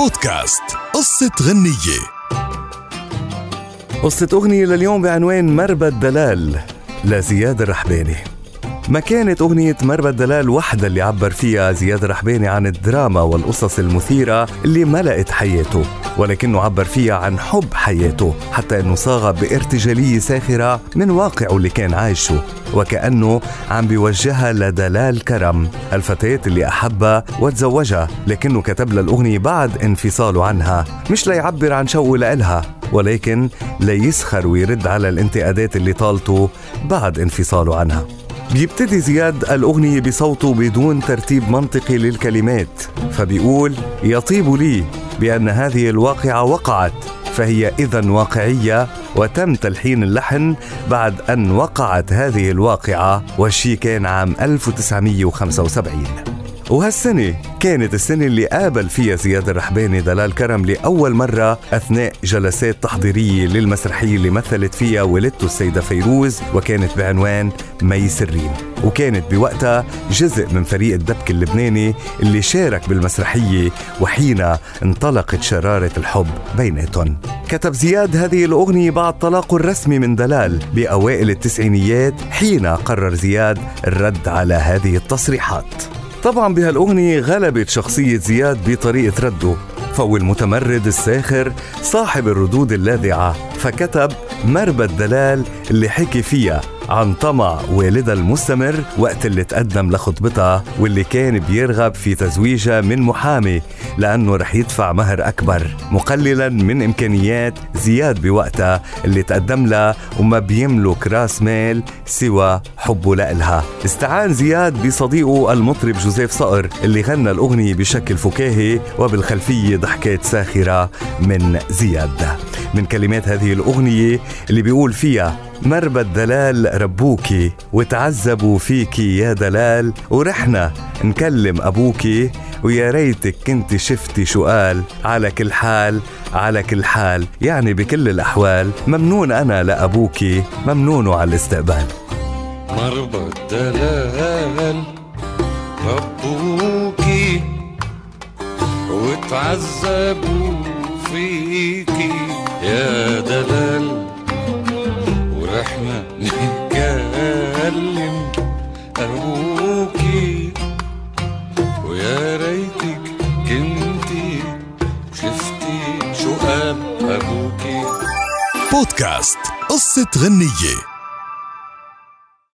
بودكاست قصة غنية. قصة أغنية لليوم بعنوان مربى دلال لزياد الرحباني ما كانت أغنية مربى الدلال وحدة اللي عبر فيها زياد الرحباني عن الدراما والقصص المثيرة اللي ملأت حياته ولكنه عبر فيها عن حب حياته حتى أنه صاغ بارتجالية ساخرة من واقعه اللي كان عايشه وكأنه عم بيوجهها لدلال كرم الفتاة اللي أحبها وتزوجها لكنه كتب لها الأغنية بعد انفصاله عنها مش ليعبر عن شوقه لإلها ولكن ليسخر ويرد على الانتقادات اللي طالته بعد انفصاله عنها. بيبتدي زياد الأغنية بصوته بدون ترتيب منطقي للكلمات فبيقول يطيب لي بأن هذه الواقعة وقعت فهي إذا واقعية وتم تلحين اللحن بعد أن وقعت هذه الواقعة والشي كان عام 1975 وهالسنة كانت السنة اللي قابل فيها زياد الرحباني دلال كرم لأول مرة أثناء جلسات تحضيرية للمسرحية اللي مثلت فيها ولدته السيدة فيروز وكانت بعنوان مي سرين وكانت بوقتها جزء من فريق الدبك اللبناني اللي شارك بالمسرحية وحين انطلقت شرارة الحب بيناتهم. كتب زياد هذه الأغنية بعد طلاقه الرسمي من دلال بأوائل التسعينيات حين قرر زياد الرد على هذه التصريحات. طبعا بهالأغنية غلبت شخصية زياد بطريقة رده. فهو المتمرد الساخر صاحب الردود اللاذعة فكتب مربى الدلال اللي حكي فيها عن طمع والدها المستمر وقت اللي تقدم لخطبتها واللي كان بيرغب في تزويجها من محامي لأنه رح يدفع مهر أكبر. مقللا من إمكانيات زياد بوقتها اللي تقدم لها وما بيملك رأس مال سوى حبه لإلها. استعان زياد بصديقه المطرب جوزيف صقر اللي غنى الأغنية بشكل فكاهي وبالخلفية ضحكات ساخرة من زياد. من كلمات هذه الأغنية اللي بيقول فيها مربى الدلال ربوكي وتعذبوا فيكي يا دلال ورحنا نكلم أبوكي ويا ريتك كنت شفتي شو قال على كل حال على كل حال. يعني بكل الأحوال ممنون أنا لأبوكي ممنون على الاستقبال. مربى الدلال ربوكي وتعذبوا فيكي يا دلال. ورحنا نتكلم أبوكي ويا ريتك كنتي شفتي شو قال أبوكي بودكاست قصة غنية.